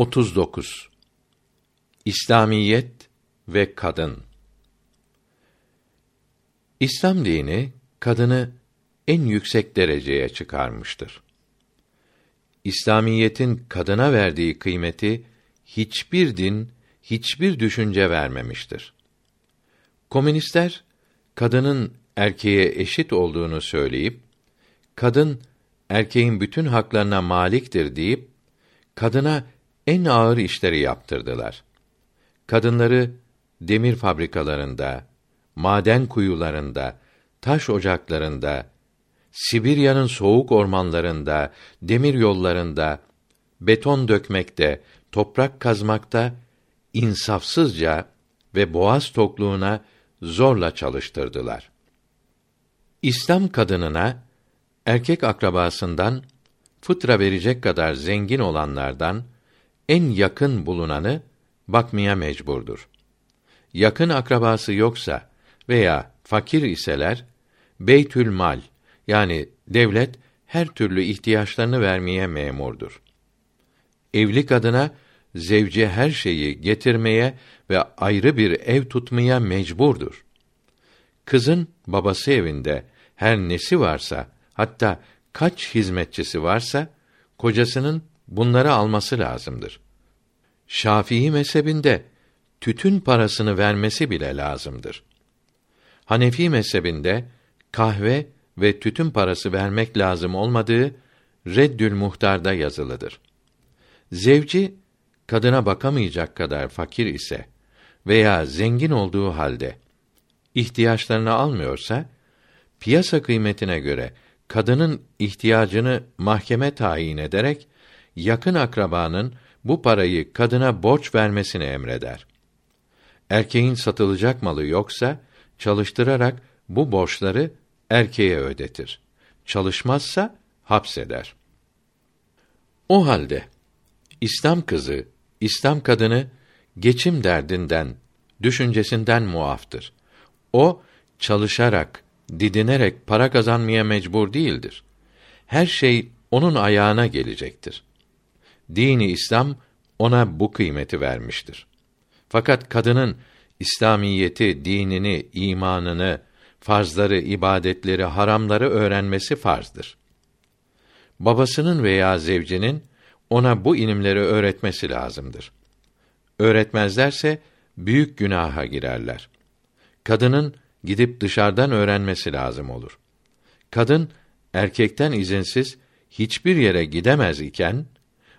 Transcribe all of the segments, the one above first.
39 İslamiyet ve kadın İslam dini kadını en yüksek dereceye çıkarmıştır. İslamiyetin kadına verdiği kıymeti hiçbir din, hiçbir düşünce vermemiştir. Komünistler kadının erkeğe eşit olduğunu söyleyip kadın erkeğin bütün haklarına maliktir deyip kadına en ağır işleri yaptırdılar. Kadınları demir fabrikalarında, maden kuyularında, taş ocaklarında, Sibirya'nın soğuk ormanlarında, demir yollarında, beton dökmekte, toprak kazmakta insafsızca ve boğaz tokluğuna zorla çalıştırdılar. İslam kadınına erkek akrabasından fıtra verecek kadar zengin olanlardan en yakın bulunanı bakmaya mecburdur. Yakın akrabası yoksa veya fakir iseler Beytül Mal yani devlet her türlü ihtiyaçlarını vermeye memurdur. Evli kadına zevce her şeyi getirmeye ve ayrı bir ev tutmaya mecburdur. Kızın babası evinde her nesi varsa, hatta kaç hizmetçisi varsa, kocasının bunları alması lazımdır. Şafii mezhebinde tütün parasını vermesi bile lazımdır. Hanefi mezhebinde kahve ve tütün parası vermek lazım olmadığı Reddül Muhtar'da yazılıdır. Zevci kadına bakamayacak kadar fakir ise veya zengin olduğu halde ihtiyaçlarını almıyorsa piyasa kıymetine göre kadının ihtiyacını mahkeme tayin ederek yakın akrabanın bu parayı kadına borç vermesini emreder. Erkeğin satılacak malı yoksa çalıştırarak bu borçları erkeğe ödetir. Çalışmazsa hapseder. O halde İslam kızı, İslam kadını geçim derdinden, düşüncesinden muaftır. O çalışarak, didinerek para kazanmaya mecbur değildir. Her şey onun ayağına gelecektir. Dini İslam ona bu kıymeti vermiştir. Fakat kadının İslamiyeti, dinini, imanını, farzları, ibadetleri, haramları öğrenmesi farzdır. Babasının veya zevcinin ona bu ilimleri öğretmesi lazımdır. Öğretmezlerse büyük günaha girerler. Kadının gidip dışarıdan öğrenmesi lazım olur. Kadın erkekten izinsiz hiçbir yere gidemez iken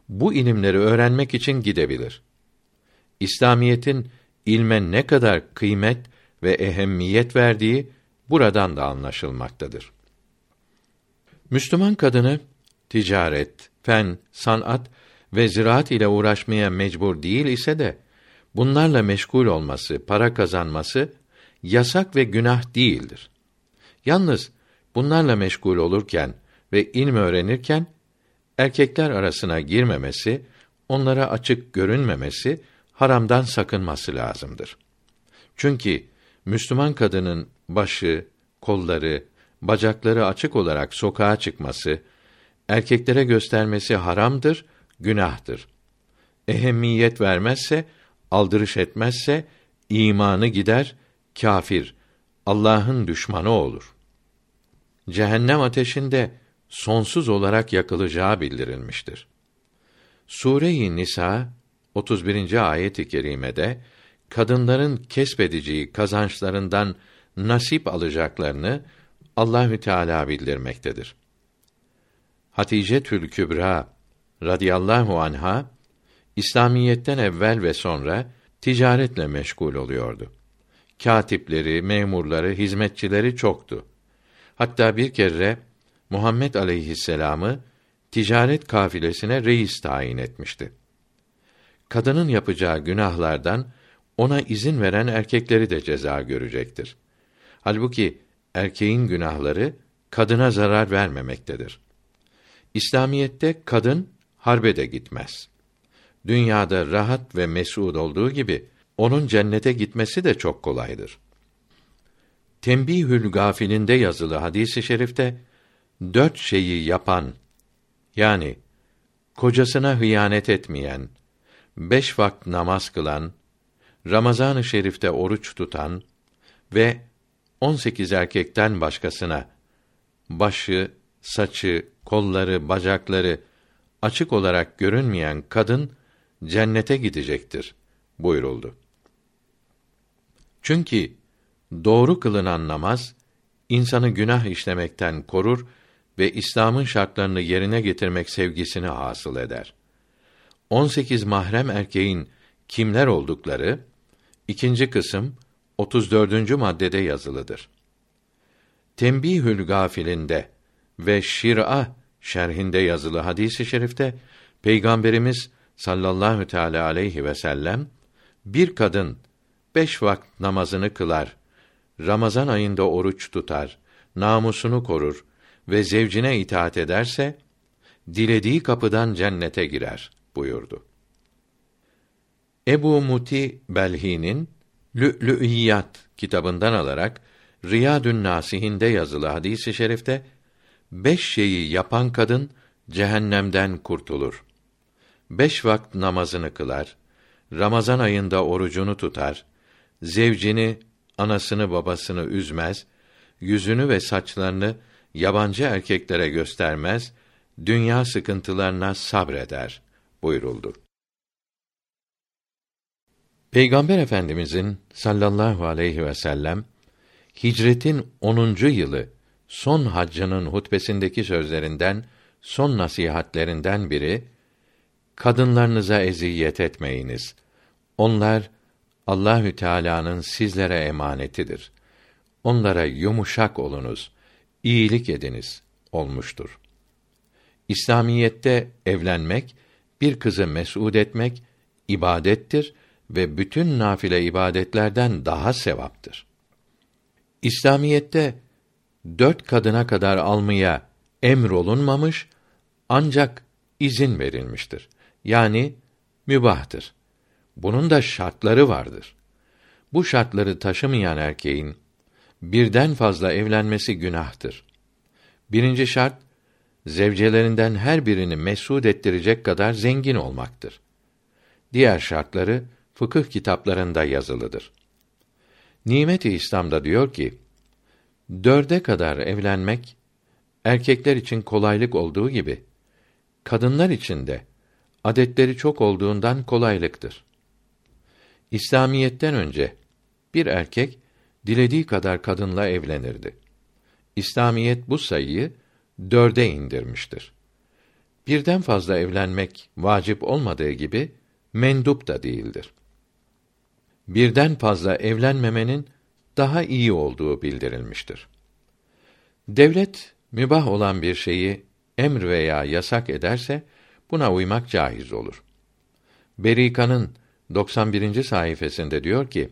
bu ilimleri öğrenmek için gidebilir. İslamiyetin ilme ne kadar kıymet ve ehemmiyet verdiği buradan da anlaşılmaktadır. Müslüman kadını ticaret, fen, sanat ve ziraat ile uğraşmaya mecbur değil ise de bunlarla meşgul olması, para kazanması yasak ve günah değildir. Yalnız bunlarla meşgul olurken ve ilm öğrenirken erkekler arasına girmemesi, onlara açık görünmemesi, haramdan sakınması lazımdır. Çünkü Müslüman kadının başı, kolları, bacakları açık olarak sokağa çıkması, erkeklere göstermesi haramdır, günahtır. Ehemmiyet vermezse, aldırış etmezse imanı gider, kâfir, Allah'ın düşmanı olur. Cehennem ateşinde sonsuz olarak yakılacağı bildirilmiştir. Sure-i Nisa 31. ayet-i kerimede kadınların kesbedeceği kazançlarından nasip alacaklarını Allahü Teala bildirmektedir. Hatice Tül Kübra radıyallahu anha İslamiyetten evvel ve sonra ticaretle meşgul oluyordu. Katipleri, memurları, hizmetçileri çoktu. Hatta bir kere Muhammed aleyhisselamı ticaret kafilesine reis tayin etmişti. Kadının yapacağı günahlardan ona izin veren erkekleri de ceza görecektir. Halbuki erkeğin günahları kadına zarar vermemektedir. İslamiyette kadın harbe de gitmez. Dünyada rahat ve mesud olduğu gibi onun cennete gitmesi de çok kolaydır. Tembihül Gafilinde yazılı hadisi i şerifte dört şeyi yapan yani kocasına hıyanet etmeyen, beş vakit namaz kılan, Ramazan-ı Şerif'te oruç tutan ve 18 erkekten başkasına başı, saçı, kolları, bacakları açık olarak görünmeyen kadın cennete gidecektir buyuruldu. Çünkü doğru kılınan namaz insanı günah işlemekten korur ve İslam'ın şartlarını yerine getirmek sevgisini hasıl eder. 18 mahrem erkeğin kimler oldukları ikinci kısım 34. maddede yazılıdır. Tembihül Gafilinde ve Şir'a şerhinde yazılı hadisi i şerifte Peygamberimiz sallallahu teala aleyhi ve sellem bir kadın beş vakit namazını kılar, Ramazan ayında oruç tutar, namusunu korur ve zevcine itaat ederse dilediği kapıdan cennete girer buyurdu. Ebu Muti Belhi'nin Lü'lü'iyat kitabından alarak Riyadün Nasihinde yazılı hadisi şerifte beş şeyi yapan kadın cehennemden kurtulur. Beş vakit namazını kılar, Ramazan ayında orucunu tutar, zevcini, anasını babasını üzmez, yüzünü ve saçlarını yabancı erkeklere göstermez, dünya sıkıntılarına sabreder buyuruldu. Peygamber Efendimizin sallallahu aleyhi ve sellem hicretin 10. yılı son haccının hutbesindeki sözlerinden son nasihatlerinden biri kadınlarınıza eziyet etmeyiniz. Onlar Allahü Teala'nın sizlere emanetidir. Onlara yumuşak olunuz, iyilik ediniz olmuştur. İslamiyette evlenmek, bir kızı mes'ud etmek ibadettir ve bütün nafile ibadetlerden daha sevaptır. İslamiyette dört kadına kadar almaya emrolunmamış, ancak izin verilmiştir. Yani mübahtır. Bunun da şartları vardır. Bu şartları taşımayan erkeğin birden fazla evlenmesi günahtır. Birinci şart zevcelerinden her birini mesud ettirecek kadar zengin olmaktır. Diğer şartları fıkıh kitaplarında yazılıdır. Nimet-i İslam'da diyor ki, dörde kadar evlenmek, erkekler için kolaylık olduğu gibi, kadınlar için de adetleri çok olduğundan kolaylıktır. İslamiyetten önce bir erkek dilediği kadar kadınla evlenirdi. İslamiyet bu sayıyı dörde indirmiştir. Birden fazla evlenmek vacip olmadığı gibi mendup da değildir. Birden fazla evlenmemenin daha iyi olduğu bildirilmiştir. Devlet mübah olan bir şeyi emr veya yasak ederse buna uymak caiz olur. Berika'nın 91. sayfasında diyor ki: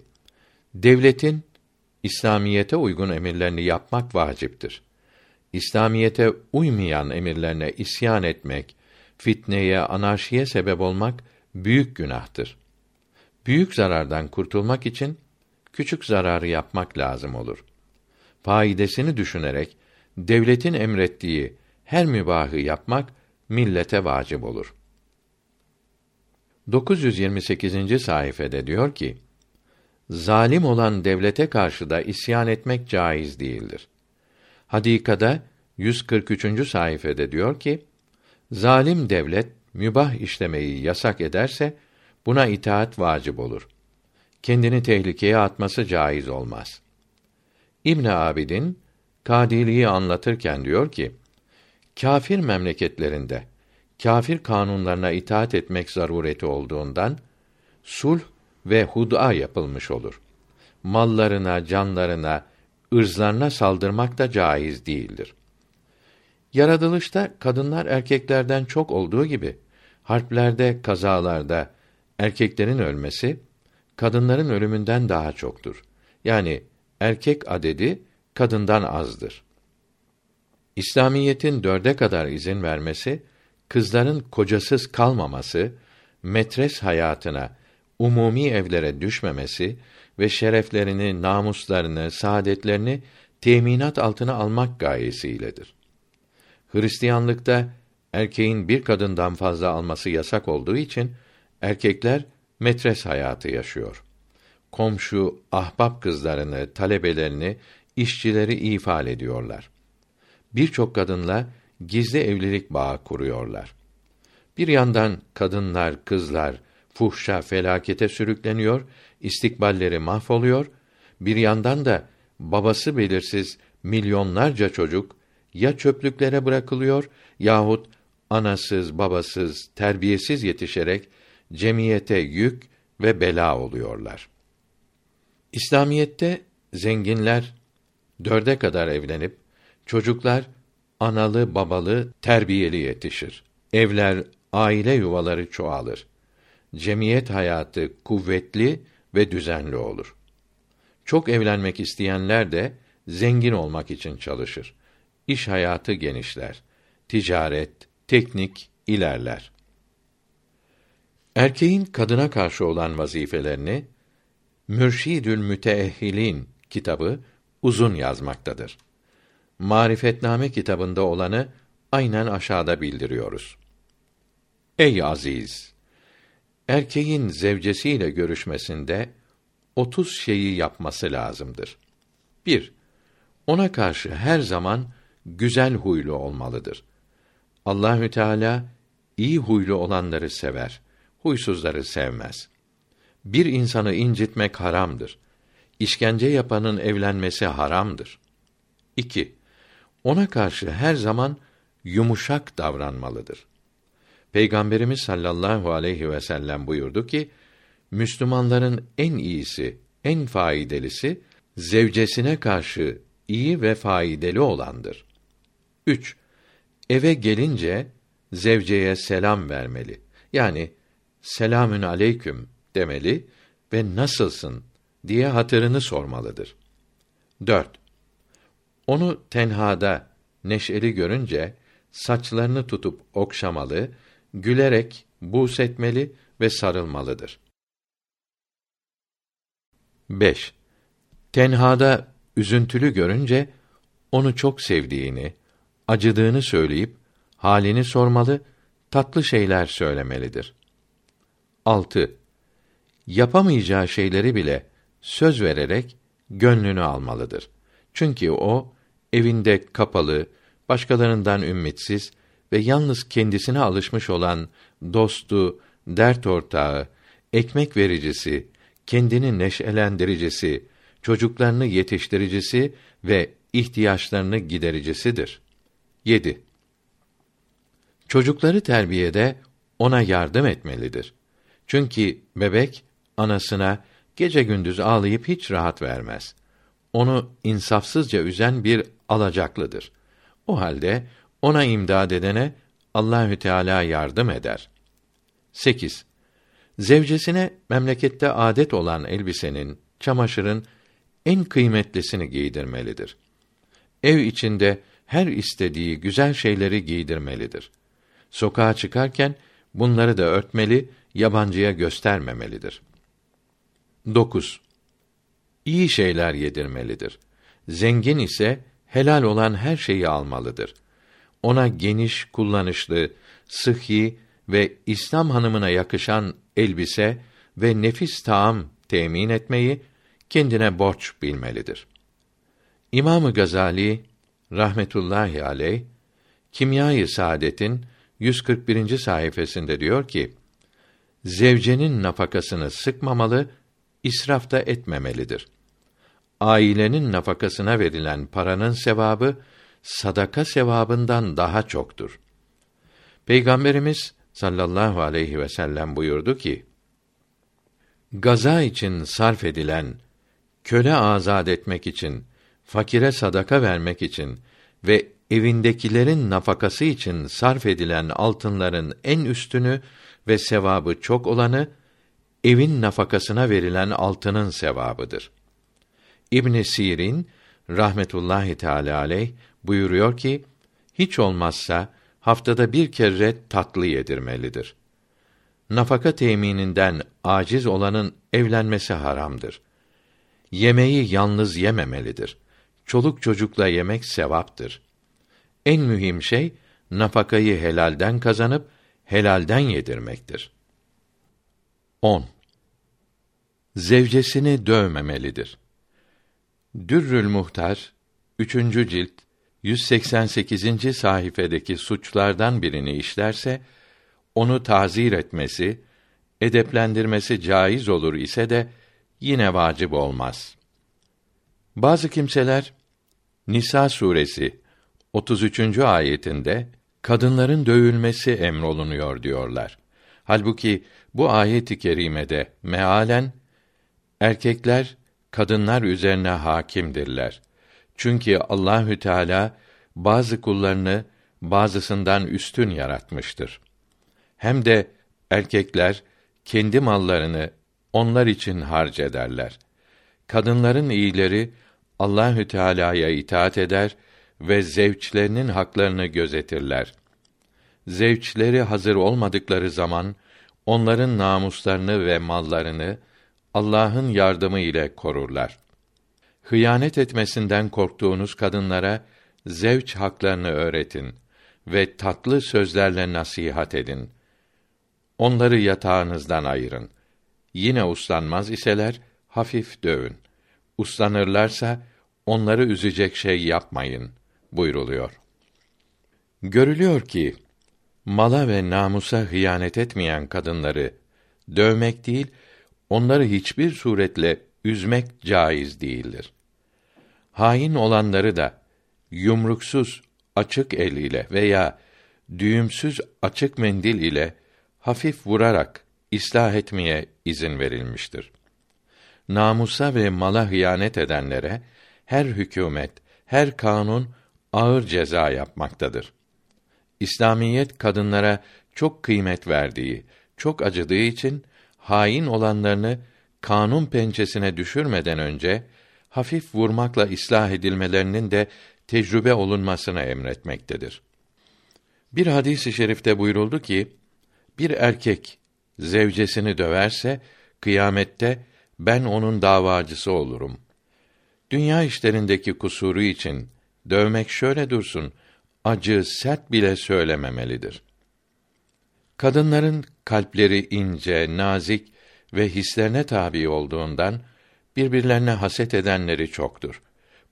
Devletin İslamiyete uygun emirlerini yapmak vaciptir. İslamiyete uymayan emirlerine isyan etmek, fitneye, anarşiye sebep olmak büyük günahtır. Büyük zarardan kurtulmak için küçük zararı yapmak lazım olur. Faidesini düşünerek devletin emrettiği her mübahı yapmak millete vacip olur. 928. sayfede diyor ki: Zalim olan devlete karşı da isyan etmek caiz değildir. Hadikada 143. sayfede diyor ki: Zalim devlet mübah işlemeyi yasak ederse buna itaat vacip olur. Kendini tehlikeye atması caiz olmaz. İbn Abidin Kadiliği anlatırken diyor ki: Kâfir memleketlerinde kâfir kanunlarına itaat etmek zarureti olduğundan sulh ve hud'a yapılmış olur. Mallarına, canlarına, ırzlarına saldırmak da caiz değildir. Yaratılışta kadınlar erkeklerden çok olduğu gibi harplerde, kazalarda erkeklerin ölmesi kadınların ölümünden daha çoktur. Yani erkek adedi kadından azdır. İslamiyetin dörde kadar izin vermesi, kızların kocasız kalmaması, metres hayatına, umumi evlere düşmemesi ve şereflerini, namuslarını, saadetlerini teminat altına almak gayesiyledir. Hristiyanlıkta erkeğin bir kadından fazla alması yasak olduğu için Erkekler metres hayatı yaşıyor. Komşu, ahbap kızlarını, talebelerini, işçileri ifal ediyorlar. Birçok kadınla gizli evlilik bağı kuruyorlar. Bir yandan kadınlar, kızlar fuhşa, felakete sürükleniyor, istikballeri mahvoluyor. Bir yandan da babası belirsiz milyonlarca çocuk ya çöplüklere bırakılıyor yahut anasız, babasız, terbiyesiz yetişerek cemiyete yük ve bela oluyorlar. İslamiyette zenginler dörde kadar evlenip çocuklar analı babalı terbiyeli yetişir. Evler, aile yuvaları çoğalır. Cemiyet hayatı kuvvetli ve düzenli olur. Çok evlenmek isteyenler de zengin olmak için çalışır. İş hayatı genişler. Ticaret, teknik ilerler. Erkeğin kadına karşı olan vazifelerini Mürşidül Müteehhilin kitabı uzun yazmaktadır. Marifetname kitabında olanı aynen aşağıda bildiriyoruz. Ey aziz! Erkeğin zevcesiyle görüşmesinde otuz şeyi yapması lazımdır. 1. Ona karşı her zaman güzel huylu olmalıdır. Allahü Teala iyi huylu olanları sever, huysuzları sevmez. Bir insanı incitmek haramdır. İşkence yapanın evlenmesi haramdır. 2. Ona karşı her zaman yumuşak davranmalıdır. Peygamberimiz sallallahu aleyhi ve sellem buyurdu ki, Müslümanların en iyisi, en faydalısı zevcesine karşı iyi ve faydalı olandır. 3. Eve gelince zevceye selam vermeli. Yani selamün aleyküm demeli ve nasılsın diye hatırını sormalıdır. 4. Onu tenhada neşeli görünce saçlarını tutup okşamalı, gülerek buğs etmeli ve sarılmalıdır. 5. Tenhada üzüntülü görünce onu çok sevdiğini, acıdığını söyleyip halini sormalı, tatlı şeyler söylemelidir. 6. Yapamayacağı şeyleri bile söz vererek gönlünü almalıdır. Çünkü o evinde kapalı, başkalarından ümitsiz ve yalnız kendisine alışmış olan dostu, dert ortağı, ekmek vericisi, kendini neşelendiricisi, çocuklarını yetiştiricisi ve ihtiyaçlarını gidericisidir. 7. Çocukları terbiyede ona yardım etmelidir. Çünkü bebek anasına gece gündüz ağlayıp hiç rahat vermez. Onu insafsızca üzen bir alacaklıdır. O halde ona imdad edene Allahü Teala yardım eder. 8. Zevcesine memlekette adet olan elbisenin, çamaşırın en kıymetlisini giydirmelidir. Ev içinde her istediği güzel şeyleri giydirmelidir. Sokağa çıkarken bunları da örtmeli, yabancıya göstermemelidir. 9. İyi şeyler yedirmelidir. Zengin ise helal olan her şeyi almalıdır. Ona geniş, kullanışlı, sıhhi ve İslam hanımına yakışan elbise ve nefis taam temin etmeyi kendine borç bilmelidir. İmamı Gazali rahmetullahi aleyh Kimyayı Saadet'in 141. sayfasında diyor ki: Zevcenin nafakasını sıkmamalı, israfta etmemelidir. Ailenin nafakasına verilen paranın sevabı sadaka sevabından daha çoktur. Peygamberimiz sallallahu aleyhi ve sellem buyurdu ki: Gaza için sarf edilen, köle azad etmek için, fakire sadaka vermek için ve evindekilerin nafakası için sarf edilen altınların en üstünü ve sevabı çok olanı evin nafakasına verilen altının sevabıdır. İbn Sirin rahmetullahi teala aleyh buyuruyor ki hiç olmazsa haftada bir kere tatlı yedirmelidir. Nafaka temininden aciz olanın evlenmesi haramdır. Yemeği yalnız yememelidir. Çoluk çocukla yemek sevaptır. En mühim şey nafakayı helalden kazanıp helalden yedirmektir. 10. Zevcesini dövmemelidir. Dürrül Muhtar 3. cilt 188. sayfedeki suçlardan birini işlerse onu tazir etmesi, edeplendirmesi caiz olur ise de yine vacip olmaz. Bazı kimseler Nisa suresi 33. ayetinde kadınların dövülmesi emrolunuyor diyorlar. Halbuki bu ayet-i kerimede mealen erkekler kadınlar üzerine hakimdirler. Çünkü Allahü Teala bazı kullarını bazısından üstün yaratmıştır. Hem de erkekler kendi mallarını onlar için harc ederler. Kadınların iyileri Allahü Teala'ya itaat eder ve zevçlerinin haklarını gözetirler. Zevçleri hazır olmadıkları zaman onların namuslarını ve mallarını Allah'ın yardımı ile korurlar. Hıyanet etmesinden korktuğunuz kadınlara zevç haklarını öğretin ve tatlı sözlerle nasihat edin. Onları yatağınızdan ayırın. Yine uslanmaz iseler hafif dövün. Uslanırlarsa onları üzecek şey yapmayın buyruluyor. Görülüyor ki mala ve namusa hıyanet etmeyen kadınları dövmek değil, onları hiçbir suretle üzmek caiz değildir. Hain olanları da yumruksuz açık el ile veya düğümsüz açık mendil ile hafif vurarak ıslah etmeye izin verilmiştir. Namusa ve mala hıyanet edenlere her hükümet, her kanun ağır ceza yapmaktadır. İslamiyet kadınlara çok kıymet verdiği, çok acıdığı için hain olanlarını kanun pençesine düşürmeden önce hafif vurmakla ıslah edilmelerinin de tecrübe olunmasını emretmektedir. Bir hadis-i şerifte buyuruldu ki, bir erkek zevcesini döverse kıyamette ben onun davacısı olurum. Dünya işlerindeki kusuru için dövmek şöyle dursun, acı, sert bile söylememelidir. Kadınların kalpleri ince, nazik ve hislerine tabi olduğundan birbirlerine haset edenleri çoktur.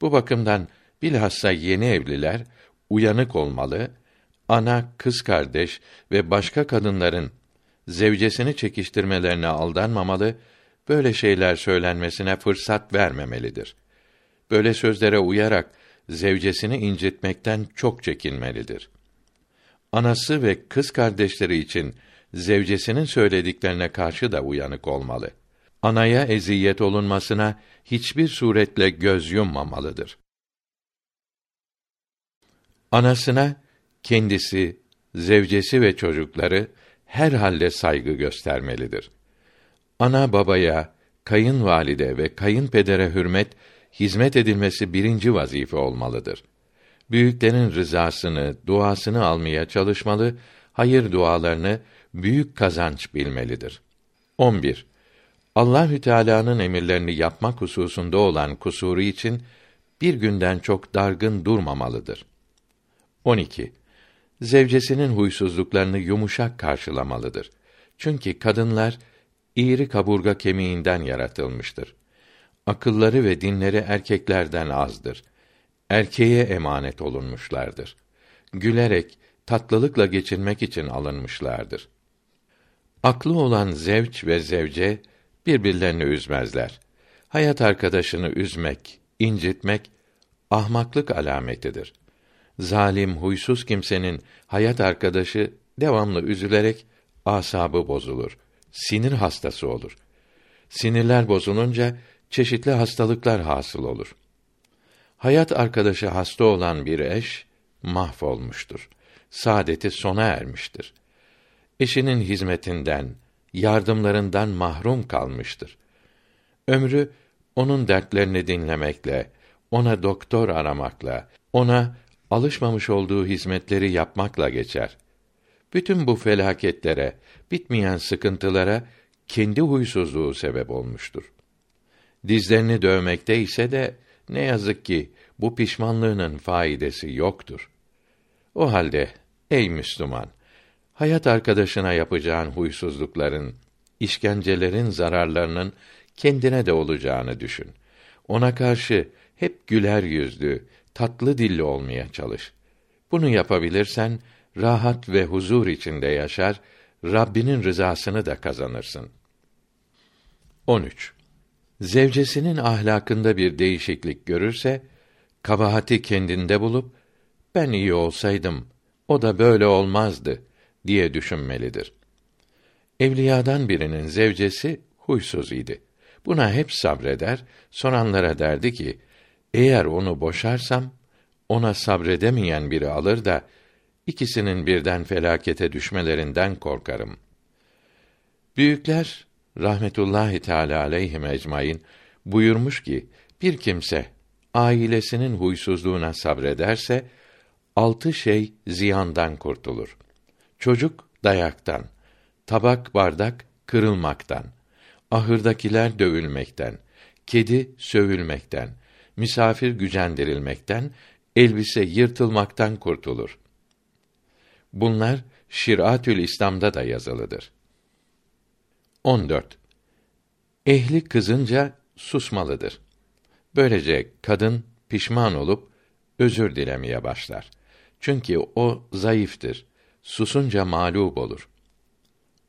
Bu bakımdan bilhassa yeni evliler uyanık olmalı, ana, kız kardeş ve başka kadınların zevcesini çekiştirmelerine aldanmamalı, böyle şeyler söylenmesine fırsat vermemelidir. Böyle sözlere uyarak zevcesini incitmekten çok çekinmelidir. Anası ve kız kardeşleri için zevcesinin söylediklerine karşı da uyanık olmalı. Anaya eziyet olunmasına hiçbir suretle göz yummamalıdır. Anasına kendisi, zevcesi ve çocukları her halde saygı göstermelidir. Ana babaya, kayınvalide ve kayınpedere hürmet hizmet edilmesi birinci vazife olmalıdır. Büyüklerin rızasını, duasını almaya çalışmalı, hayır dualarını büyük kazanç bilmelidir. 11. Allahü Teala'nın emirlerini yapmak hususunda olan kusuru için bir günden çok dargın durmamalıdır. 12. Zevcesinin huysuzluklarını yumuşak karşılamalıdır. Çünkü kadınlar iğri kaburga kemiğinden yaratılmıştır akılları ve dinleri erkeklerden azdır. Erkeğe emanet olunmuşlardır. Gülerek, tatlılıkla geçinmek için alınmışlardır. Aklı olan zevç ve zevce birbirlerini üzmezler. Hayat arkadaşını üzmek, incitmek ahmaklık alametidir. Zalim, huysuz kimsenin hayat arkadaşı devamlı üzülerek asabı bozulur. Sinir hastası olur. Sinirler bozulunca çeşitli hastalıklar hasıl olur. Hayat arkadaşı hasta olan bir eş mahvolmuştur. Saadeti sona ermiştir. Eşinin hizmetinden, yardımlarından mahrum kalmıştır. Ömrü onun dertlerini dinlemekle, ona doktor aramakla, ona alışmamış olduğu hizmetleri yapmakla geçer. Bütün bu felaketlere, bitmeyen sıkıntılara kendi huysuzluğu sebep olmuştur dizlerini dövmekte ise de ne yazık ki bu pişmanlığının faidesi yoktur. O halde ey Müslüman, hayat arkadaşına yapacağın huysuzlukların işkencelerin zararlarının kendine de olacağını düşün. Ona karşı hep güler yüzlü, tatlı dilli olmaya çalış. Bunu yapabilirsen rahat ve huzur içinde yaşar, Rabbinin rızasını da kazanırsın. 13. Zevcesinin ahlakında bir değişiklik görürse, kabahati kendinde bulup, ben iyi olsaydım, o da böyle olmazdı, diye düşünmelidir. Evliyadan birinin zevcesi huysuz idi. Buna hep sabreder, soranlara derdi ki, eğer onu boşarsam, ona sabredemeyen biri alır da, ikisinin birden felakete düşmelerinden korkarım. Büyükler rahmetullahi teala aleyhim ecmaîn buyurmuş ki bir kimse ailesinin huysuzluğuna sabrederse altı şey ziyandan kurtulur. Çocuk dayaktan, tabak bardak kırılmaktan, ahırdakiler dövülmekten, kedi sövülmekten, misafir gücendirilmekten, elbise yırtılmaktan kurtulur. Bunlar Şiratül İslam'da da yazılıdır. 14. Ehli kızınca susmalıdır. Böylece kadın pişman olup özür dilemeye başlar. Çünkü o zayıftır. Susunca mağlup olur.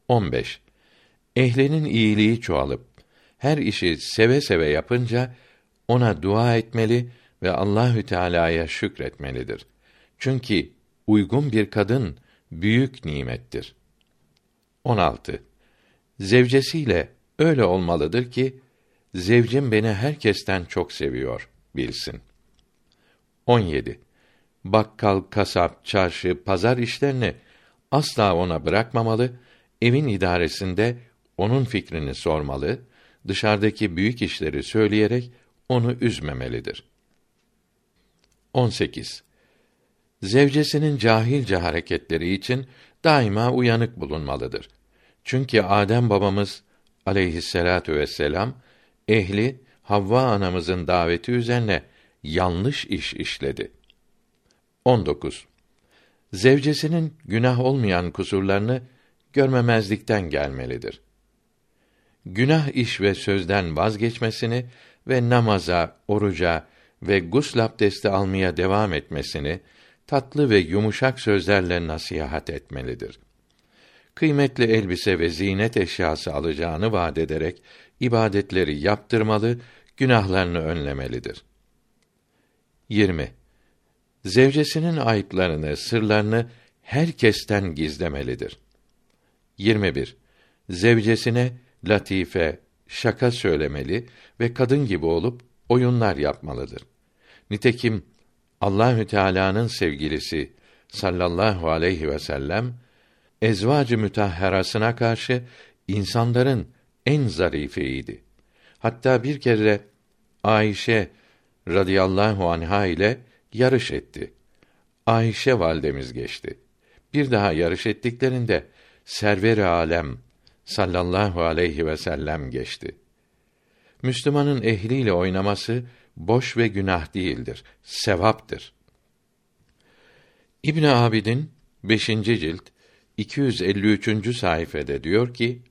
15. Ehlinin iyiliği çoğalıp her işi seve seve yapınca ona dua etmeli ve Allahü Teala'ya şükretmelidir. Çünkü uygun bir kadın büyük nimettir. 16. Zevcesiyle öyle olmalıdır ki zevcim beni herkesten çok seviyor bilsin. 17. Bakkal, kasap, çarşı, pazar işlerini asla ona bırakmamalı, evin idaresinde onun fikrini sormalı, dışarıdaki büyük işleri söyleyerek onu üzmemelidir. 18. Zevcesinin cahilce hareketleri için daima uyanık bulunmalıdır. Çünkü Adem babamız aleyhisselatu vesselam ehli Havva anamızın daveti üzerine yanlış iş işledi. 19. Zevcesinin günah olmayan kusurlarını görmemezlikten gelmelidir. Günah iş ve sözden vazgeçmesini ve namaza, oruca ve gusl abdesti almaya devam etmesini tatlı ve yumuşak sözlerle nasihat etmelidir. Kıymetli elbise ve zinet eşyası alacağını vaat ederek ibadetleri yaptırmalı, günahlarını önlemelidir. 20. Zevcesinin ayıplarını, sırlarını herkesten gizlemelidir. 21. Zevcesine latife, şaka söylemeli ve kadın gibi olup oyunlar yapmalıdır. Nitekim Allahü Teala'nın sevgilisi sallallahu aleyhi ve sellem ezvacı mütahherasına karşı insanların en zarifeydi. Hatta bir kere Ayşe radıyallahu anha ile yarış etti. Ayşe validemiz geçti. Bir daha yarış ettiklerinde server alem sallallahu aleyhi ve sellem geçti. Müslümanın ehliyle oynaması boş ve günah değildir, sevaptır. İbn Abidin 5. cilt 253. sayfede diyor ki: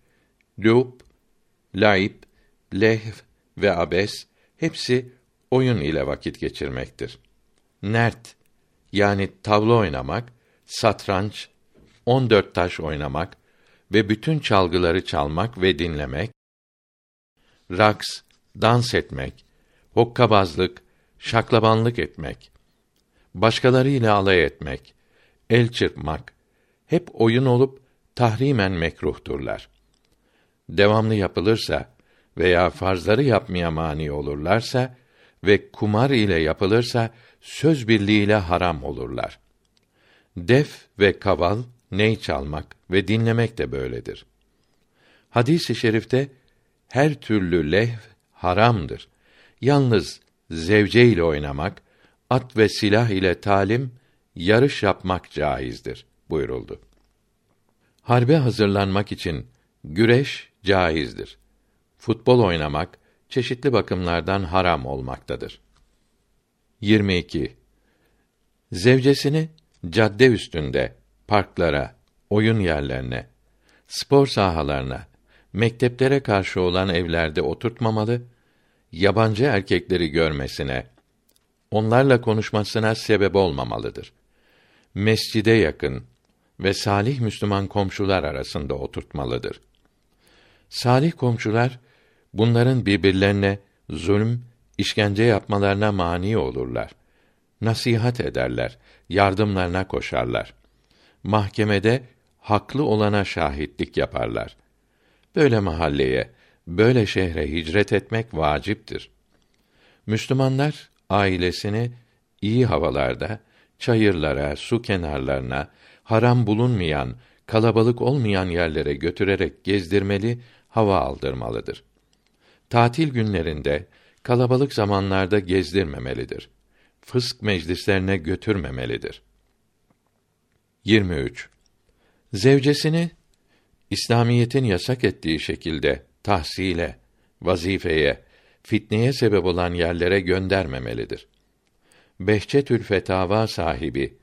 Lub, laib, lehv ve abes hepsi oyun ile vakit geçirmektir. Nert yani tavla oynamak, satranç, on dört taş oynamak ve bütün çalgıları çalmak ve dinlemek, raks, dans etmek, hokkabazlık, şaklabanlık etmek, başkalarıyla alay etmek, el çırpmak, hep oyun olup tahrimen mekruhturlar. Devamlı yapılırsa veya farzları yapmaya mani olurlarsa ve kumar ile yapılırsa söz birliğiyle haram olurlar. Def ve kaval, ney çalmak ve dinlemek de böyledir. Hadis-i şerifte her türlü lehv haramdır. Yalnız zevce ile oynamak, at ve silah ile talim, yarış yapmak caizdir buyuruldu. Harbe hazırlanmak için güreş caizdir. Futbol oynamak çeşitli bakımlardan haram olmaktadır. 22. Zevcesini cadde üstünde, parklara, oyun yerlerine, spor sahalarına, mekteplere karşı olan evlerde oturtmamalı, yabancı erkekleri görmesine, onlarla konuşmasına sebep olmamalıdır. Mescide yakın ve salih Müslüman komşular arasında oturtmalıdır. Salih komşular bunların birbirlerine zulüm, işkence yapmalarına mani olurlar. Nasihat ederler, yardımlarına koşarlar. Mahkemede haklı olana şahitlik yaparlar. Böyle mahalleye, böyle şehre hicret etmek vaciptir. Müslümanlar ailesini iyi havalarda çayırlara, su kenarlarına, haram bulunmayan, kalabalık olmayan yerlere götürerek gezdirmeli, hava aldırmalıdır. Tatil günlerinde, kalabalık zamanlarda gezdirmemelidir. Fısk meclislerine götürmemelidir. 23. Zevcesini İslamiyetin yasak ettiği şekilde tahsile, vazifeye, fitneye sebep olan yerlere göndermemelidir. Behçetül Fetava sahibi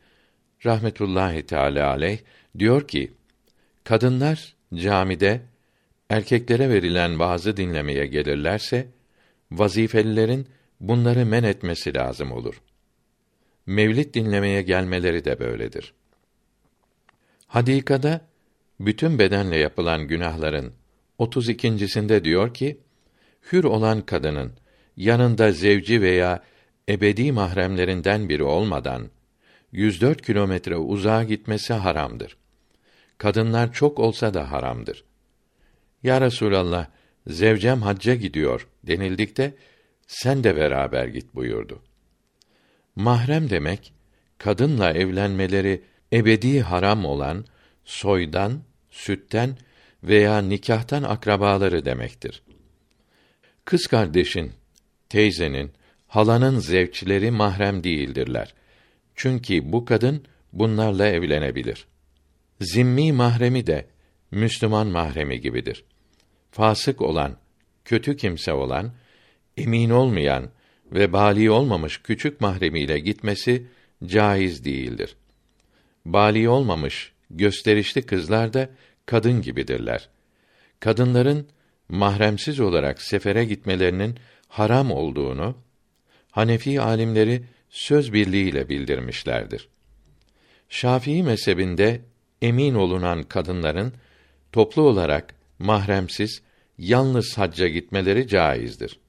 rahmetullahi teala aleyh diyor ki: Kadınlar camide erkeklere verilen vaazı dinlemeye gelirlerse vazifelilerin bunları men etmesi lazım olur. Mevlid dinlemeye gelmeleri de böyledir. Hadikada bütün bedenle yapılan günahların 32.sinde diyor ki, hür olan kadının yanında zevci veya ebedi mahremlerinden biri olmadan 104 kilometre uzağa gitmesi haramdır. Kadınlar çok olsa da haramdır. Ya Resulallah, zevcem hacca gidiyor denildikte sen de beraber git buyurdu. Mahrem demek kadınla evlenmeleri ebedi haram olan soydan, sütten veya nikahtan akrabaları demektir. Kız kardeşin, teyzenin, halanın zevçleri mahrem değildirler. Çünkü bu kadın bunlarla evlenebilir. Zimmi mahremi de Müslüman mahremi gibidir. Fasık olan, kötü kimse olan, emin olmayan ve bali olmamış küçük mahremiyle gitmesi caiz değildir. Bali olmamış gösterişli kızlar da kadın gibidirler. Kadınların mahremsiz olarak sefere gitmelerinin haram olduğunu Hanefi alimleri söz birliğiyle bildirmişlerdir. Şafii mezhebinde emin olunan kadınların toplu olarak mahremsiz yalnız hacca gitmeleri caizdir.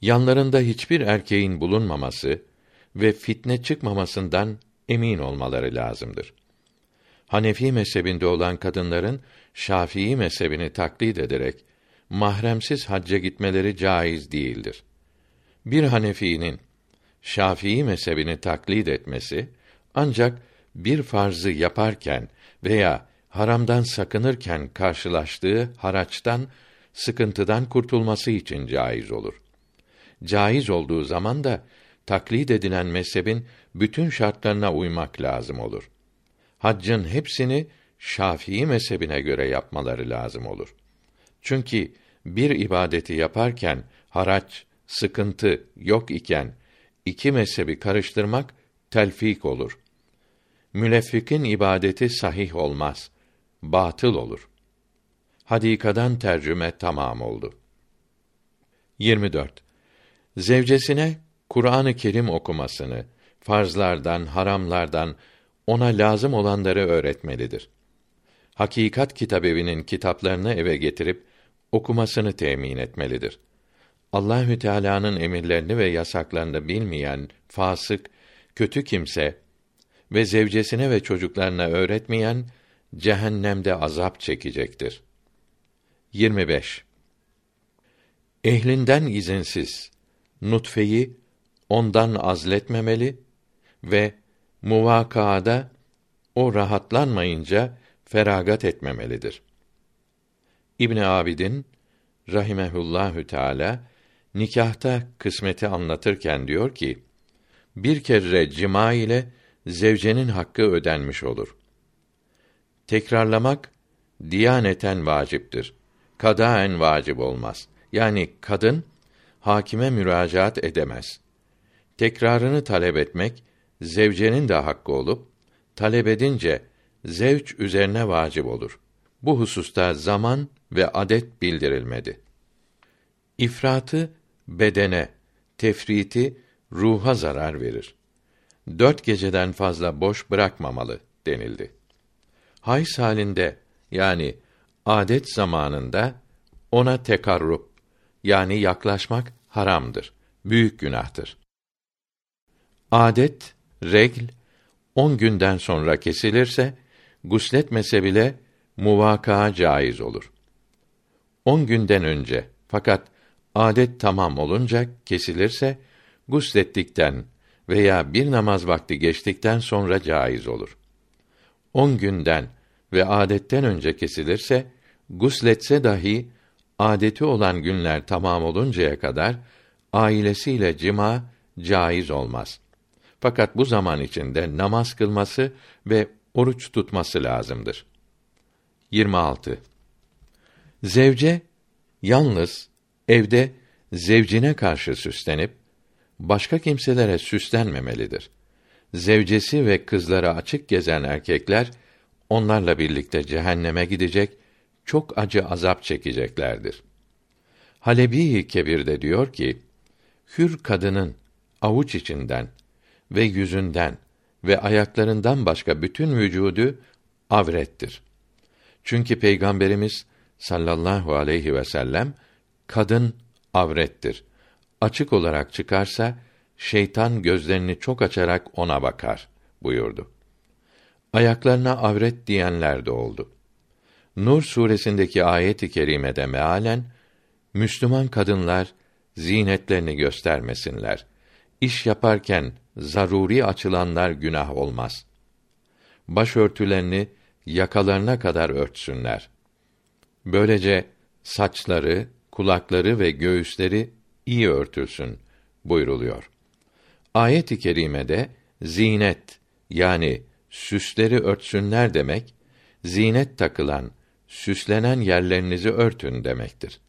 Yanlarında hiçbir erkeğin bulunmaması ve fitne çıkmamasından emin olmaları lazımdır. Hanefi mezhebinde olan kadınların Şafii mezhebini taklit ederek mahremsiz hacca gitmeleri caiz değildir. Bir Hanefi'nin Şafii mezhebini taklit etmesi ancak bir farzı yaparken veya haramdan sakınırken karşılaştığı haraçtan, sıkıntıdan kurtulması için caiz olur. Caiz olduğu zaman da taklit edilen mezhebin bütün şartlarına uymak lazım olur. Haccın hepsini Şafii mezhebine göre yapmaları lazım olur. Çünkü bir ibadeti yaparken haraç, sıkıntı yok iken iki mezhebi karıştırmak telfik olur. Müleffikin ibadeti sahih olmaz, batıl olur. Hadikadan tercüme tamam oldu. 24. Zevcesine Kur'an-ı Kerim okumasını, farzlardan, haramlardan ona lazım olanları öğretmelidir. Hakikat Kitabevi'nin kitaplarını eve getirip okumasını temin etmelidir. Allahü Teala'nın emirlerini ve yasaklarını bilmeyen fasık, kötü kimse ve zevcesine ve çocuklarına öğretmeyen cehennemde azap çekecektir. 25. Ehlinden izinsiz nutfeyi ondan azletmemeli ve muvakaada o rahatlanmayınca feragat etmemelidir. İbn Abidin rahimehullahü teala nikahta kısmeti anlatırken diyor ki: Bir kere cima ile zevcenin hakkı ödenmiş olur. Tekrarlamak diyaneten vaciptir. Kadaen vacip olmaz. Yani kadın hakime müracaat edemez. Tekrarını talep etmek zevcenin de hakkı olup talep edince zevç üzerine vacip olur. bu hususta zaman ve adet bildirilmedi. İfratı bedene, tefriti ruha zarar verir. Dört geceden fazla boş bırakmamalı denildi. Hays halinde yani adet zamanında ona tekarrub yani yaklaşmak haramdır. Büyük günahtır. Adet, regl, on günden sonra kesilirse, gusletmese bile muvaka caiz olur. On günden önce fakat adet tamam olunca kesilirse, guslettikten veya bir namaz vakti geçtikten sonra caiz olur. On günden ve adetten önce kesilirse, gusletse dahi adeti olan günler tamam oluncaya kadar ailesiyle cima caiz olmaz. Fakat bu zaman içinde namaz kılması ve oruç tutması lazımdır. 26. Zevce yalnız evde zevcine karşı süslenip başka kimselere süslenmemelidir. Zevcesi ve kızları açık gezen erkekler onlarla birlikte cehenneme gidecek, çok acı azap çekeceklerdir. Halebi Kebir de diyor ki, hür kadının avuç içinden ve yüzünden ve ayaklarından başka bütün vücudu avrettir. Çünkü Peygamberimiz sallallahu aleyhi ve sellem kadın avrettir. Açık olarak çıkarsa şeytan gözlerini çok açarak ona bakar buyurdu. Ayaklarına avret diyenler de oldu. Nur suresindeki ayet-i kerimede mealen Müslüman kadınlar zinetlerini göstermesinler. İş yaparken zaruri açılanlar günah olmaz. Başörtülerini yakalarına kadar örtsünler. Böylece saçları, kulakları ve göğüsleri iyi örtülsün buyruluyor. Ayet-i kerimede zinet yani süsleri örtsünler demek, zinet takılan, süslenen yerlerinizi örtün demektir.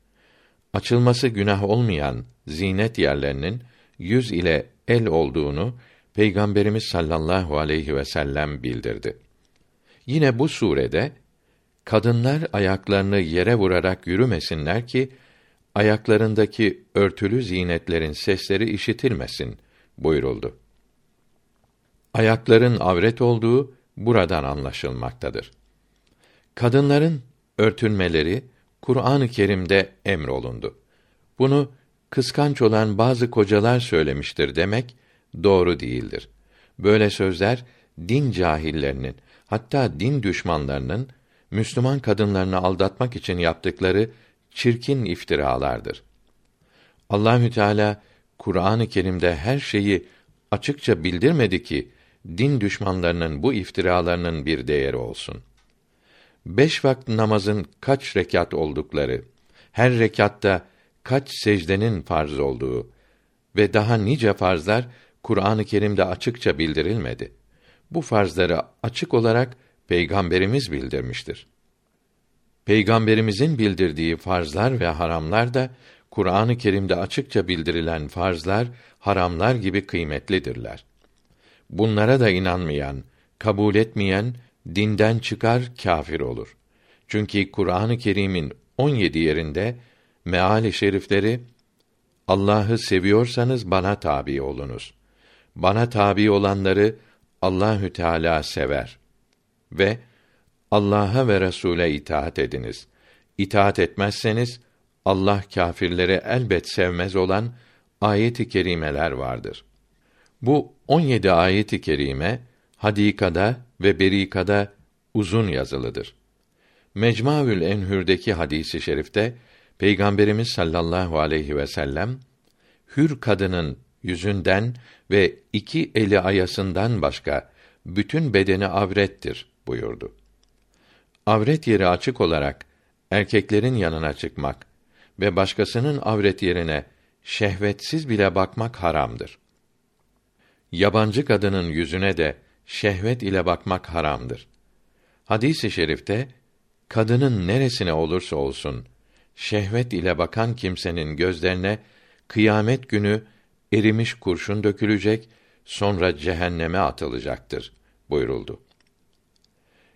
Açılması günah olmayan zinet yerlerinin yüz ile el olduğunu Peygamberimiz sallallahu aleyhi ve sellem bildirdi. Yine bu surede kadınlar ayaklarını yere vurarak yürümesinler ki ayaklarındaki örtülü zinetlerin sesleri işitilmesin buyuruldu. Ayakların avret olduğu buradan anlaşılmaktadır. Kadınların örtünmeleri Kur'an-ı Kerim'de emrolundu. Bunu kıskanç olan bazı kocalar söylemiştir demek doğru değildir. Böyle sözler din cahillerinin hatta din düşmanlarının Müslüman kadınlarını aldatmak için yaptıkları çirkin iftiralardır. Allahü Teala Kur'an-ı Kerim'de her şeyi açıkça bildirmedi ki din düşmanlarının bu iftiralarının bir değeri olsun. Beş vakit namazın kaç rekat oldukları, her rekatta kaç secdenin farz olduğu ve daha nice farzlar Kur'an-ı Kerim'de açıkça bildirilmedi. Bu farzları açık olarak Peygamberimiz bildirmiştir. Peygamberimizin bildirdiği farzlar ve haramlar da Kur'an-ı Kerim'de açıkça bildirilen farzlar, haramlar gibi kıymetlidirler. Bunlara da inanmayan, kabul etmeyen dinden çıkar kâfir olur. Çünkü Kur'an-ı Kerim'in 17 yerinde meali şerifleri Allah'ı seviyorsanız bana tabi olunuz. Bana tabi olanları Allahü Teala sever ve Allah'a ve Resule itaat ediniz. İtaat etmezseniz Allah kâfirleri elbet sevmez olan ayet-i kerimeler vardır. Bu 17 ayet-i kerime Hadikada ve Berikada uzun yazılıdır. Mecmuaül Enhür'deki hadisi şerifte Peygamberimiz sallallahu aleyhi ve sellem hür kadının yüzünden ve iki eli ayasından başka bütün bedeni avrettir buyurdu. Avret yeri açık olarak erkeklerin yanına çıkmak ve başkasının avret yerine şehvetsiz bile bakmak haramdır. Yabancı kadının yüzüne de şehvet ile bakmak haramdır. Hadis-i şerifte kadının neresine olursa olsun şehvet ile bakan kimsenin gözlerine kıyamet günü erimiş kurşun dökülecek, sonra cehenneme atılacaktır buyuruldu.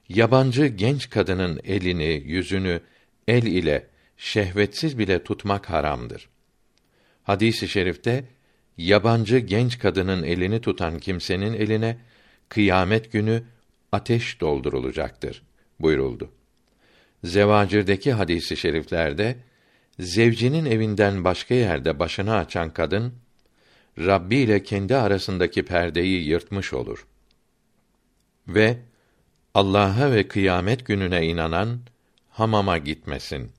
yabancı genç kadının elini, yüzünü el ile şehvetsiz bile tutmak haramdır. Hadisi şerifte yabancı genç kadının elini tutan kimsenin eline kıyamet günü ateş doldurulacaktır buyuruldu. Zevacir'deki hadisi şeriflerde zevcinin evinden başka yerde başını açan kadın Rabbi ile kendi arasındaki perdeyi yırtmış olur. Ve Allah'a ve kıyamet gününe inanan hamama gitmesin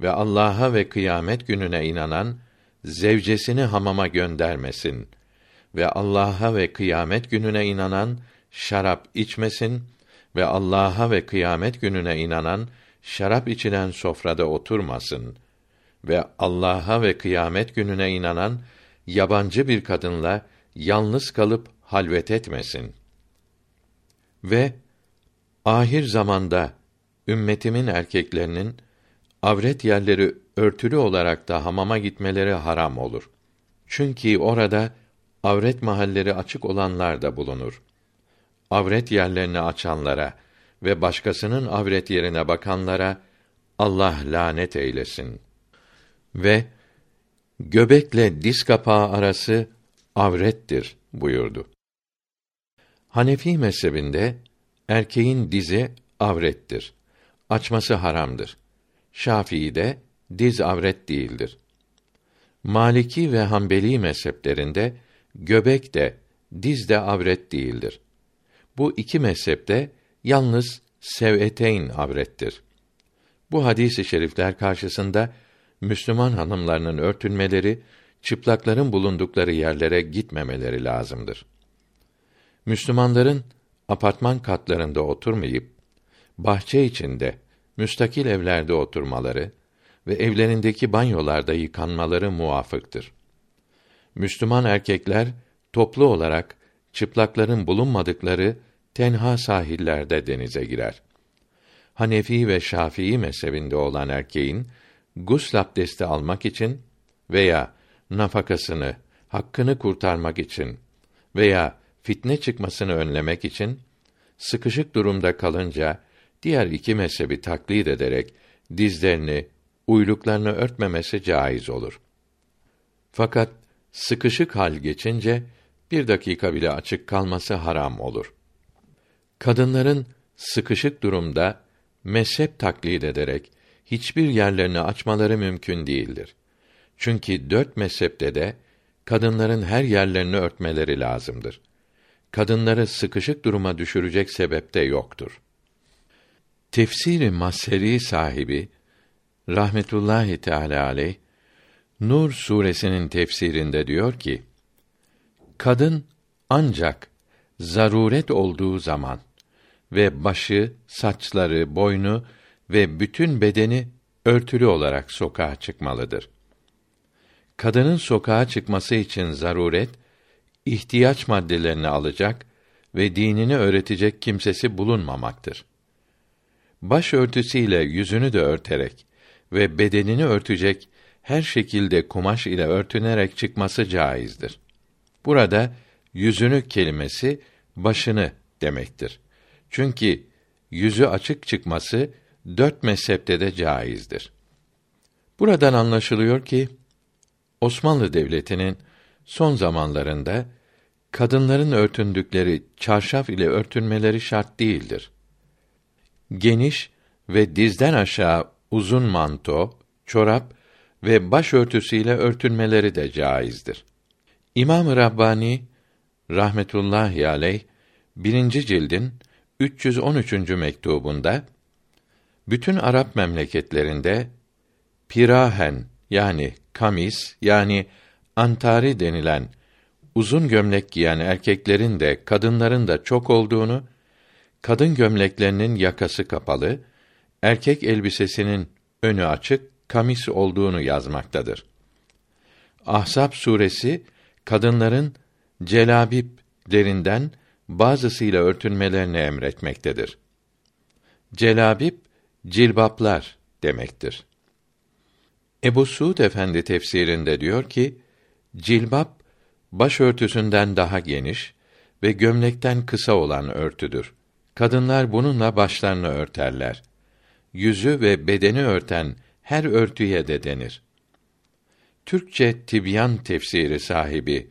ve Allah'a ve kıyamet gününe inanan zevcesini hamama göndermesin. Ve Allah'a ve kıyamet gününe inanan şarap içmesin. Ve Allah'a ve kıyamet gününe inanan şarap içilen sofrada oturmasın. Ve Allah'a ve kıyamet gününe inanan yabancı bir kadınla yalnız kalıp halvet etmesin. Ve ahir zamanda ümmetimin erkeklerinin avret yerleri örtülü olarak da hamama gitmeleri haram olur. Çünkü orada avret mahalleri açık olanlar da bulunur. Avret yerlerini açanlara ve başkasının avret yerine bakanlara Allah lanet eylesin. Ve göbekle diz kapağı arası avrettir buyurdu. Hanefi mezhebinde erkeğin dizi avrettir. Açması haramdır. Şafii'de diz avret değildir. Maliki ve Hanbeli mezheplerinde göbek de diz de avret değildir. Bu iki mezhepte yalnız sev'eteyn avrettir. Bu hadis-i şerifler karşısında Müslüman hanımlarının örtünmeleri, çıplakların bulundukları yerlere gitmemeleri lazımdır. Müslümanların apartman katlarında oturmayıp bahçe içinde müstakil evlerde oturmaları ve evlerindeki banyolarda yıkanmaları muvafıktır. Müslüman erkekler toplu olarak çıplakların bulunmadıkları tenha sahillerde denize girer. Hanefi ve Şafii mezhebinde olan erkeğin gusl abdesti almak için veya nafakasını, hakkını kurtarmak için veya fitne çıkmasını önlemek için sıkışık durumda kalınca diğer iki mezhebi taklit ederek dizlerini, uyluklarını örtmemesi caiz olur. Fakat sıkışık hal geçince bir dakika bile açık kalması haram olur. Kadınların sıkışık durumda mezhep taklit ederek hiçbir yerlerini açmaları mümkün değildir. Çünkü dört mezhepte de kadınların her yerlerini örtmeleri lazımdır. Kadınları sıkışık duruma düşürecek sebep de yoktur. Tefsiri Maseri sahibi rahmetullahi teala aleyh Nur suresinin tefsirinde diyor ki: Kadın ancak zaruret olduğu zaman ve başı, saçları, boynu ve bütün bedeni örtülü olarak sokağa çıkmalıdır. Kadının sokağa çıkması için zaruret, ihtiyaç maddelerini alacak ve dinini öğretecek kimsesi bulunmamaktır. Baş örtüsüyle yüzünü de örterek ve bedenini örtecek her şekilde kumaş ile örtünerek çıkması caizdir. Burada yüzünü kelimesi başını demektir. Çünkü yüzü açık çıkması dört mezhepte de caizdir. Buradan anlaşılıyor ki Osmanlı Devleti'nin son zamanlarında kadınların örtündükleri çarşaf ile örtünmeleri şart değildir. Geniş ve dizden aşağı uzun manto, çorap ve başörtüsüyle örtünmeleri de caizdir. İmam-ı Rabbani rahmetullahi aleyh birinci cildin 313. mektubunda bütün Arap memleketlerinde pirahen yani kamis yani antari denilen uzun gömlek giyen erkeklerin de kadınların da çok olduğunu, kadın gömleklerinin yakası kapalı, erkek elbisesinin önü açık, kamis olduğunu yazmaktadır. Ahzab suresi kadınların celabip derinden bazısıyla örtünmelerini emretmektedir. Celabip cilbaplar demektir. Ebu Suud Efendi tefsirinde diyor ki, cilbap başörtüsünden daha geniş ve gömlekten kısa olan örtüdür. Kadınlar bununla başlarını örterler. Yüzü ve bedeni örten her örtüye de denir. Türkçe Tibyan tefsiri sahibi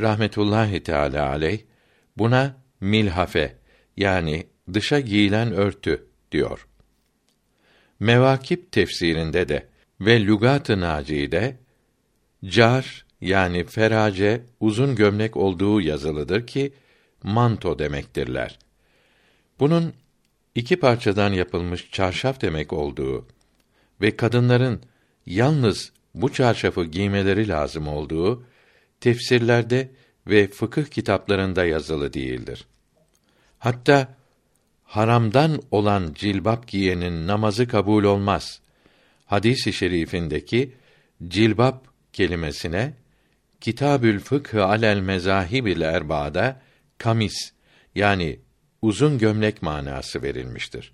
rahmetullahi teala aleyh buna milhafe yani dışa giyilen örtü diyor. Mevakip tefsirinde de ve Lügat-ı Naci'de car yani ferace uzun gömlek olduğu yazılıdır ki manto demektirler. Bunun iki parçadan yapılmış çarşaf demek olduğu ve kadınların yalnız bu çarşafı giymeleri lazım olduğu tefsirlerde ve fıkıh kitaplarında yazılı değildir. Hatta haramdan olan cilbap giyenin namazı kabul olmaz. Hadis-i şerifindeki cilbap kelimesine Kitabül Fıkh alel Mezahibil Erba'da kamis yani uzun gömlek manası verilmiştir.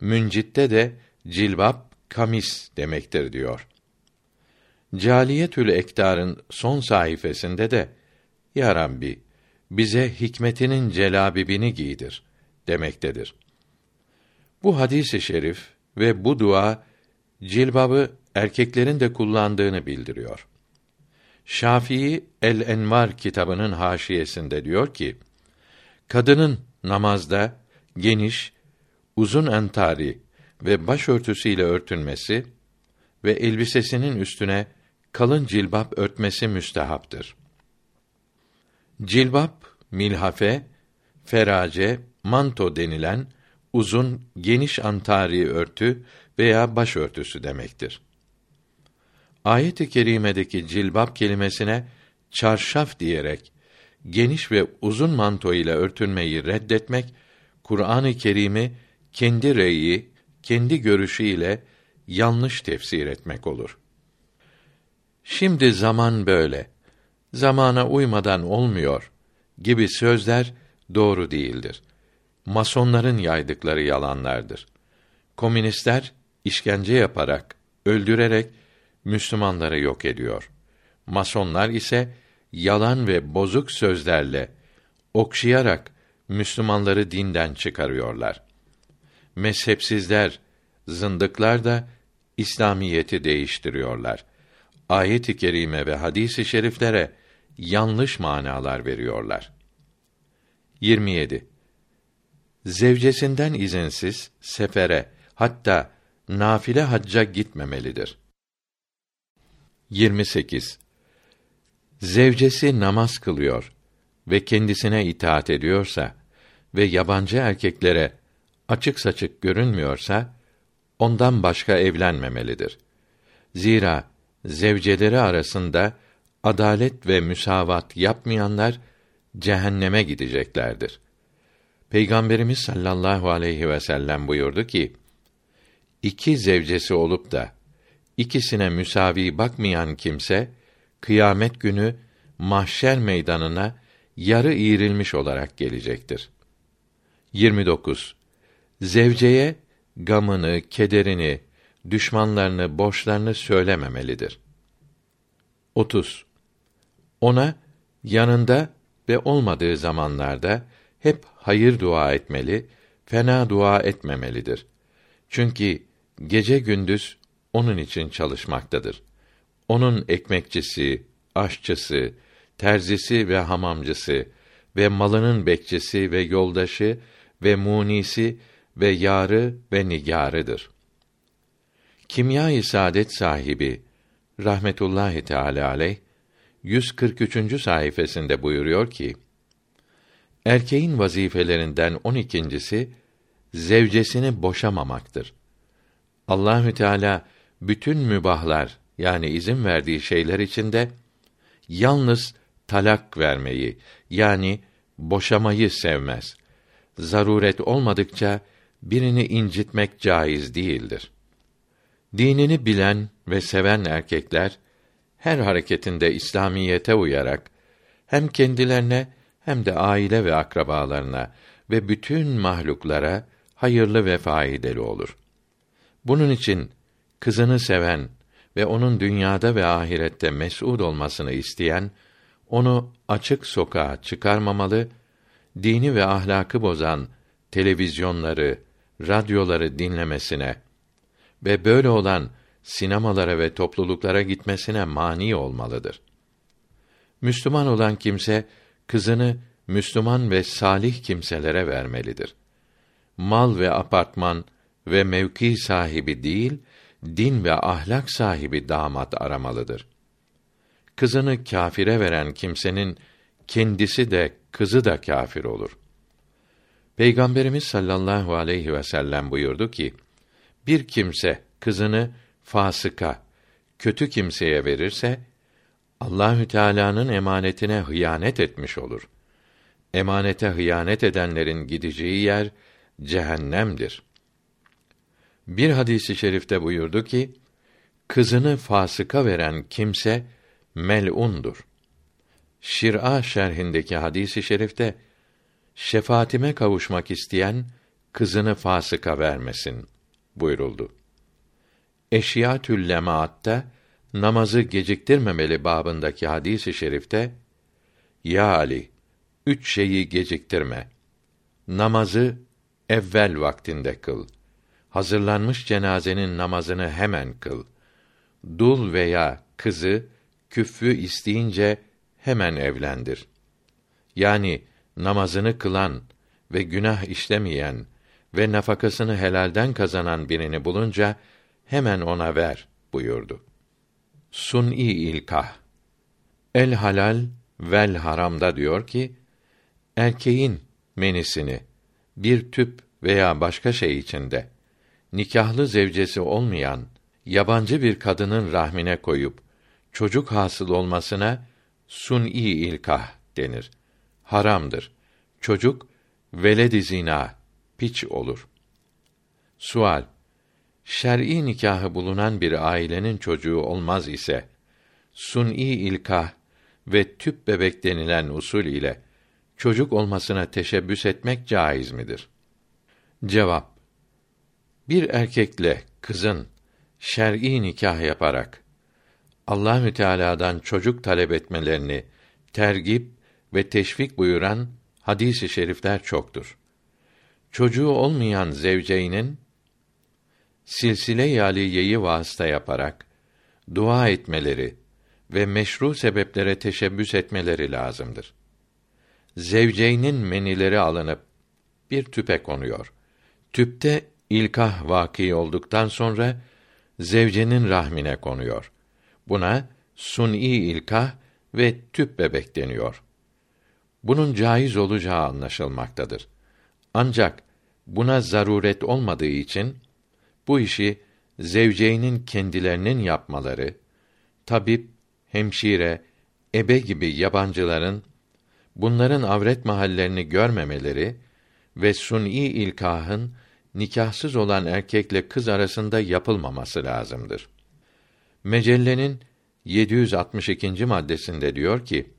Müncit'te de cilbap kamis demektir diyor. Caliyetül Ektar'ın son sayfasında de Ya Rabbi bize hikmetinin celabibini giydir demektedir. Bu hadisi şerif ve bu dua cilbabı erkeklerin de kullandığını bildiriyor. Şafii El Envar kitabının haşiyesinde diyor ki: Kadının namazda geniş, uzun entari ve başörtüsüyle örtünmesi ve elbisesinin üstüne kalın cilbap örtmesi müstehaptır. Cilbap, milhafe, ferace, manto denilen uzun, geniş antari örtü veya başörtüsü demektir. Ayet-i kerimedeki cilbap kelimesine çarşaf diyerek geniş ve uzun manto ile örtünmeyi reddetmek Kur'an-ı Kerim'i kendi reyi, kendi görüşüyle yanlış tefsir etmek olur. Şimdi zaman böyle. Zamana uymadan olmuyor gibi sözler doğru değildir. Masonların yaydıkları yalanlardır. Komünistler işkence yaparak, öldürerek Müslümanları yok ediyor. Masonlar ise yalan ve bozuk sözlerle okşayarak Müslümanları dinden çıkarıyorlar. Mezhepsizler, zındıklar da İslamiyeti değiştiriyorlar. Ayet-i kerime ve hadis-i şeriflere yanlış manalar veriyorlar. 27. Zevcesinden izinsiz sefere hatta nafile hacca gitmemelidir. 28. Zevcesi namaz kılıyor ve kendisine itaat ediyorsa ve yabancı erkeklere açık saçık görünmüyorsa ondan başka evlenmemelidir. Zira zevceleri arasında adalet ve müsavat yapmayanlar cehenneme gideceklerdir. Peygamberimiz sallallahu aleyhi ve sellem buyurdu ki: İki zevcesi olup da ikisine müsavi bakmayan kimse kıyamet günü mahşer meydanına yarı iğrilmiş olarak gelecektir. 29. Zevceye gamını, kederini, düşmanlarını, borçlarını söylememelidir. 30. Ona yanında ve olmadığı zamanlarda hep hayır dua etmeli, fena dua etmemelidir. Çünkü gece gündüz onun için çalışmaktadır. Onun ekmekçisi, aşçısı, terzisi ve hamamcısı ve malının bekçisi ve yoldaşı ve munisi ve yarı ve nigarıdır. Kimya-i Saadet sahibi rahmetullahi teala aleyh 143. sayfasında buyuruyor ki: Erkeğin vazifelerinden 12.'si zevcesini boşamamaktır. Allahü Teala bütün mübahlar yani izin verdiği şeyler içinde yalnız talak vermeyi yani boşamayı sevmez. Zaruret olmadıkça birini incitmek caiz değildir. Dinini bilen ve seven erkekler her hareketinde İslamiyete uyarak hem kendilerine hem de aile ve akrabalarına ve bütün mahluklara hayırlı ve faydalı olur. Bunun için kızını seven ve onun dünyada ve ahirette mes'ud olmasını isteyen onu açık sokağa çıkarmamalı, dini ve ahlakı bozan televizyonları, radyoları dinlemesine ve böyle olan sinemalara ve topluluklara gitmesine mani olmalıdır. Müslüman olan kimse kızını Müslüman ve salih kimselere vermelidir. Mal ve apartman ve mevki sahibi değil, din ve ahlak sahibi damat aramalıdır. Kızını kâfire veren kimsenin kendisi de kızı da kâfir olur. Peygamberimiz sallallahu aleyhi ve sellem buyurdu ki: Bir kimse kızını fasıka, kötü kimseye verirse Allahü Teala'nın emanetine hıyanet etmiş olur. Emanete hıyanet edenlerin gideceği yer cehennemdir. Bir hadisi şerifte buyurdu ki, kızını fasıka veren kimse mel'undur. Şir'a şerhindeki hadisi şerifte şefaatime kavuşmak isteyen kızını fasıka vermesin buyuruldu. Eşyatül Lemaatte namazı geciktirmemeli babındaki hadisi şerifte Ya Ali üç şeyi geciktirme. Namazı evvel vaktinde kıl. Hazırlanmış cenazenin namazını hemen kıl. Dul veya kızı küffü isteyince hemen evlendir. Yani namazını kılan ve günah işlemeyen ve nafakasını helalden kazanan birini bulunca hemen ona ver buyurdu. Sun'i ilkah El halal vel haramda diyor ki erkeğin menisini bir tüp veya başka şey içinde nikahlı zevcesi olmayan yabancı bir kadının rahmine koyup çocuk hasıl olmasına sun'i ilkah denir. Haramdır. Çocuk veled zina piç olur. Sual Şer'i nikahı bulunan bir ailenin çocuğu olmaz ise sun'i ilkah ve tüp bebek denilen usul ile çocuk olmasına teşebbüs etmek caiz midir? Cevap Bir erkekle kızın şer'i nikah yaparak Allahü Teala'dan çocuk talep etmelerini tergip ve teşvik buyuran hadis-i şerifler çoktur. Çocuğu olmayan zevceğinin silsile-i aliyeyi vasıta yaparak dua etmeleri ve meşru sebeplere teşebbüs etmeleri lazımdır. Zevceynin menileri alınıp bir tüpe konuyor. Tüpte ilkah vaki olduktan sonra zevcenin rahmine konuyor. Buna suni ilkah ve tüp bebek deniyor. Bunun caiz olacağı anlaşılmaktadır. Ancak buna zaruret olmadığı için bu işi zevceynin kendilerinin yapmaları, tabip, hemşire, ebe gibi yabancıların bunların avret mahallerini görmemeleri ve suni ilkahın nikahsız olan erkekle kız arasında yapılmaması lazımdır. Mecellenin 762. maddesinde diyor ki: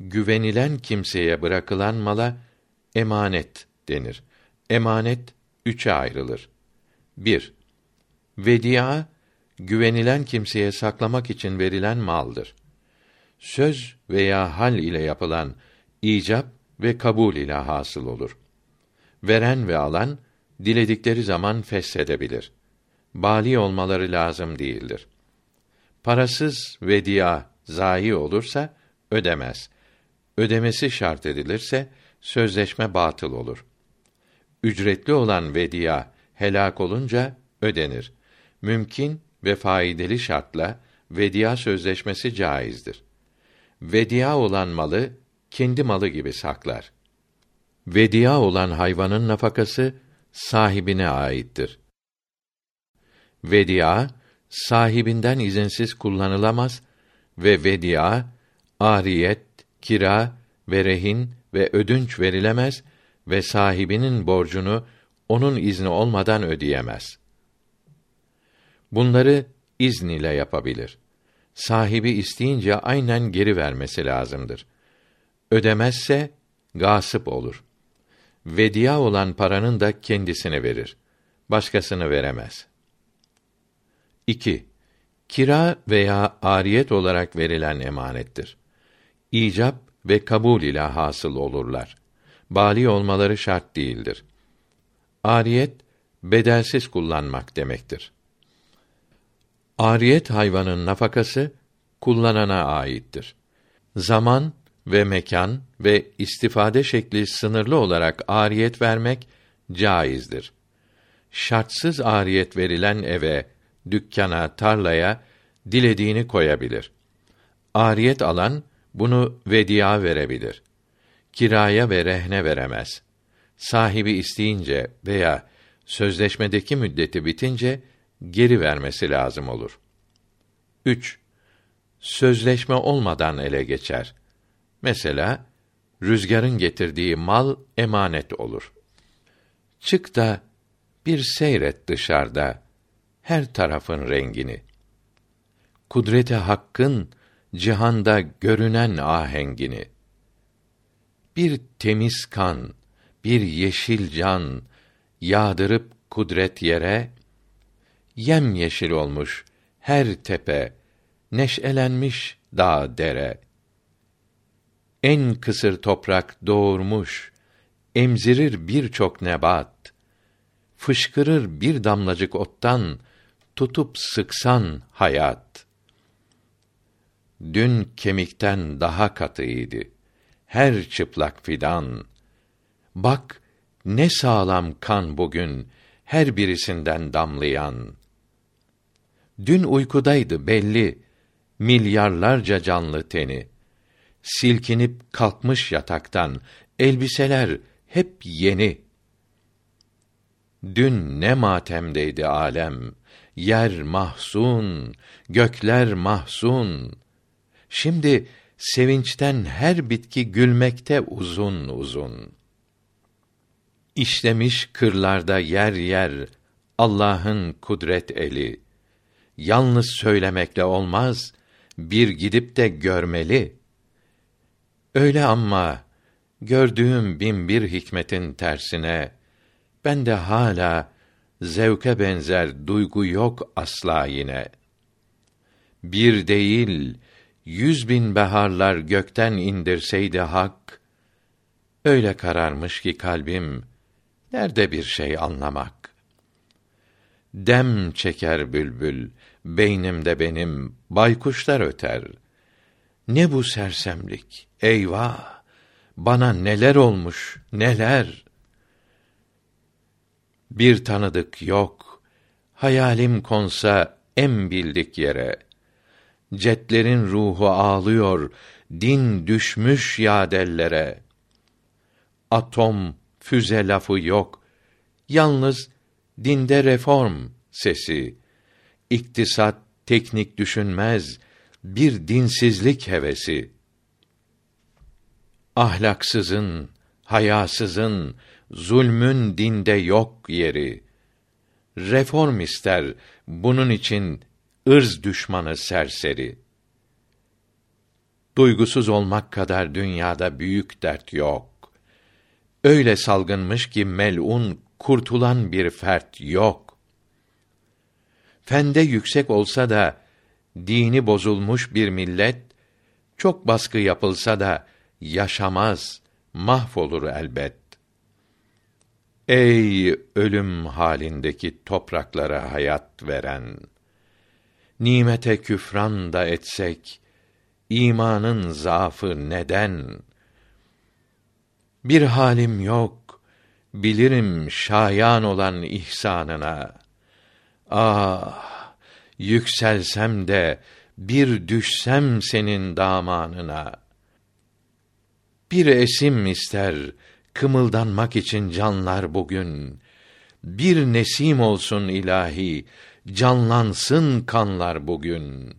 Güvenilen kimseye bırakılan mala emanet denir. Emanet üçe ayrılır. 1. Vedia güvenilen kimseye saklamak için verilen maldır. Söz veya hal ile yapılan icap ve kabul ile hasıl olur. Veren ve alan diledikleri zaman feshedebilir. Bali olmaları lazım değildir. Parasız vedia zayi olursa ödemez. Ödemesi şart edilirse sözleşme batıl olur. Ücretli olan vedia helak olunca ödenir. Mümkün ve faydalı şartla vedia sözleşmesi caizdir. Vedia olan malı kendi malı gibi saklar. Vedia olan hayvanın nafakası sahibine aittir. Vedia sahibinden izinsiz kullanılamaz ve vedia ariyet, kira ve rehin ve ödünç verilemez ve sahibinin borcunu onun izni olmadan ödeyemez. Bunları izn ile yapabilir. Sahibi isteyince aynen geri vermesi lazımdır. Ödemezse gasip olur. Vedia olan paranın da kendisine verir. Başkasını veremez. 2. Kira veya ariyet olarak verilen emanettir. İcap ve kabul ile hasıl olurlar. Bali olmaları şart değildir. Ariyet bedelsiz kullanmak demektir. Ariyet hayvanın nafakası kullanana aittir. Zaman ve mekan ve istifade şekli sınırlı olarak ariyet vermek caizdir. Şartsız ariyet verilen eve, dükkana, tarlaya dilediğini koyabilir. Ariyet alan bunu vediya verebilir. Kiraya ve rehne veremez. Sahibi isteyince veya sözleşmedeki müddeti bitince geri vermesi lazım olur. 3. Sözleşme olmadan ele geçer. Mesela rüzgarın getirdiği mal emanet olur. Çık da bir seyret dışarıda her tarafın rengini. Kudrete hakkın cihanda görünen ahengini. Bir temiz kan, bir yeşil can yağdırıp kudret yere yem yeşil olmuş her tepe, neşelenmiş dağ dere. En kısır toprak doğurmuş, emzirir birçok nebat. Fışkırır bir damlacık ottan, tutup sıksan hayat. Dün kemikten daha katıydı. Her çıplak fidan. Bak ne sağlam kan bugün her birisinden damlayan. Dün uykudaydı belli milyarlarca canlı teni. Silkinip kalkmış yataktan elbiseler hep yeni. Dün ne matemdeydi alem, yer mahzun, gökler mahzun. Şimdi sevinçten her bitki gülmekte uzun uzun. İşlemiş kırlarda yer yer Allah'ın kudret eli. Yalnız söylemekle olmaz, bir gidip de görmeli. Öyle ama gördüğüm bin bir hikmetin tersine ben de hala zevke benzer duygu yok asla yine. Bir değil, yüz bin beharlar gökten indirseydi hak, öyle kararmış ki kalbim, nerede bir şey anlamak? Dem çeker bülbül, beynimde benim, baykuşlar öter. Ne bu sersemlik, eyvah! Bana neler olmuş, neler! Bir tanıdık yok, hayalim konsa en bildik yere. Cetlerin ruhu ağlıyor, din düşmüş yadellere. Atom, füze lafı yok, yalnız dinde reform sesi, iktisat, teknik düşünmez, bir dinsizlik hevesi. Ahlaksızın, hayasızın, zulmün dinde yok yeri. Reform ister, bunun için ırz düşmanı serseri. Duygusuz olmak kadar dünyada büyük dert yok. Öyle salgınmış ki melun kurtulan bir fert yok. Fende yüksek olsa da dini bozulmuş bir millet çok baskı yapılsa da yaşamaz, mahvolur elbet. Ey ölüm halindeki topraklara hayat veren, nimete küfran da etsek imanın zaafı neden? Bir halim yok, bilirim şayan olan ihsanına. Ah, yükselsem de bir düşsem senin damanına. Bir esim ister kımıldanmak için canlar bugün. Bir nesim olsun ilahi, canlansın kanlar bugün.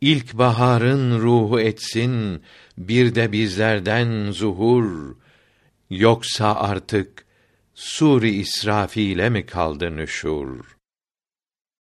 İlk baharın ruhu etsin, bir de bizlerden zuhur, Yoksa artık Suri İsrafil'e mi kaldı nüşur?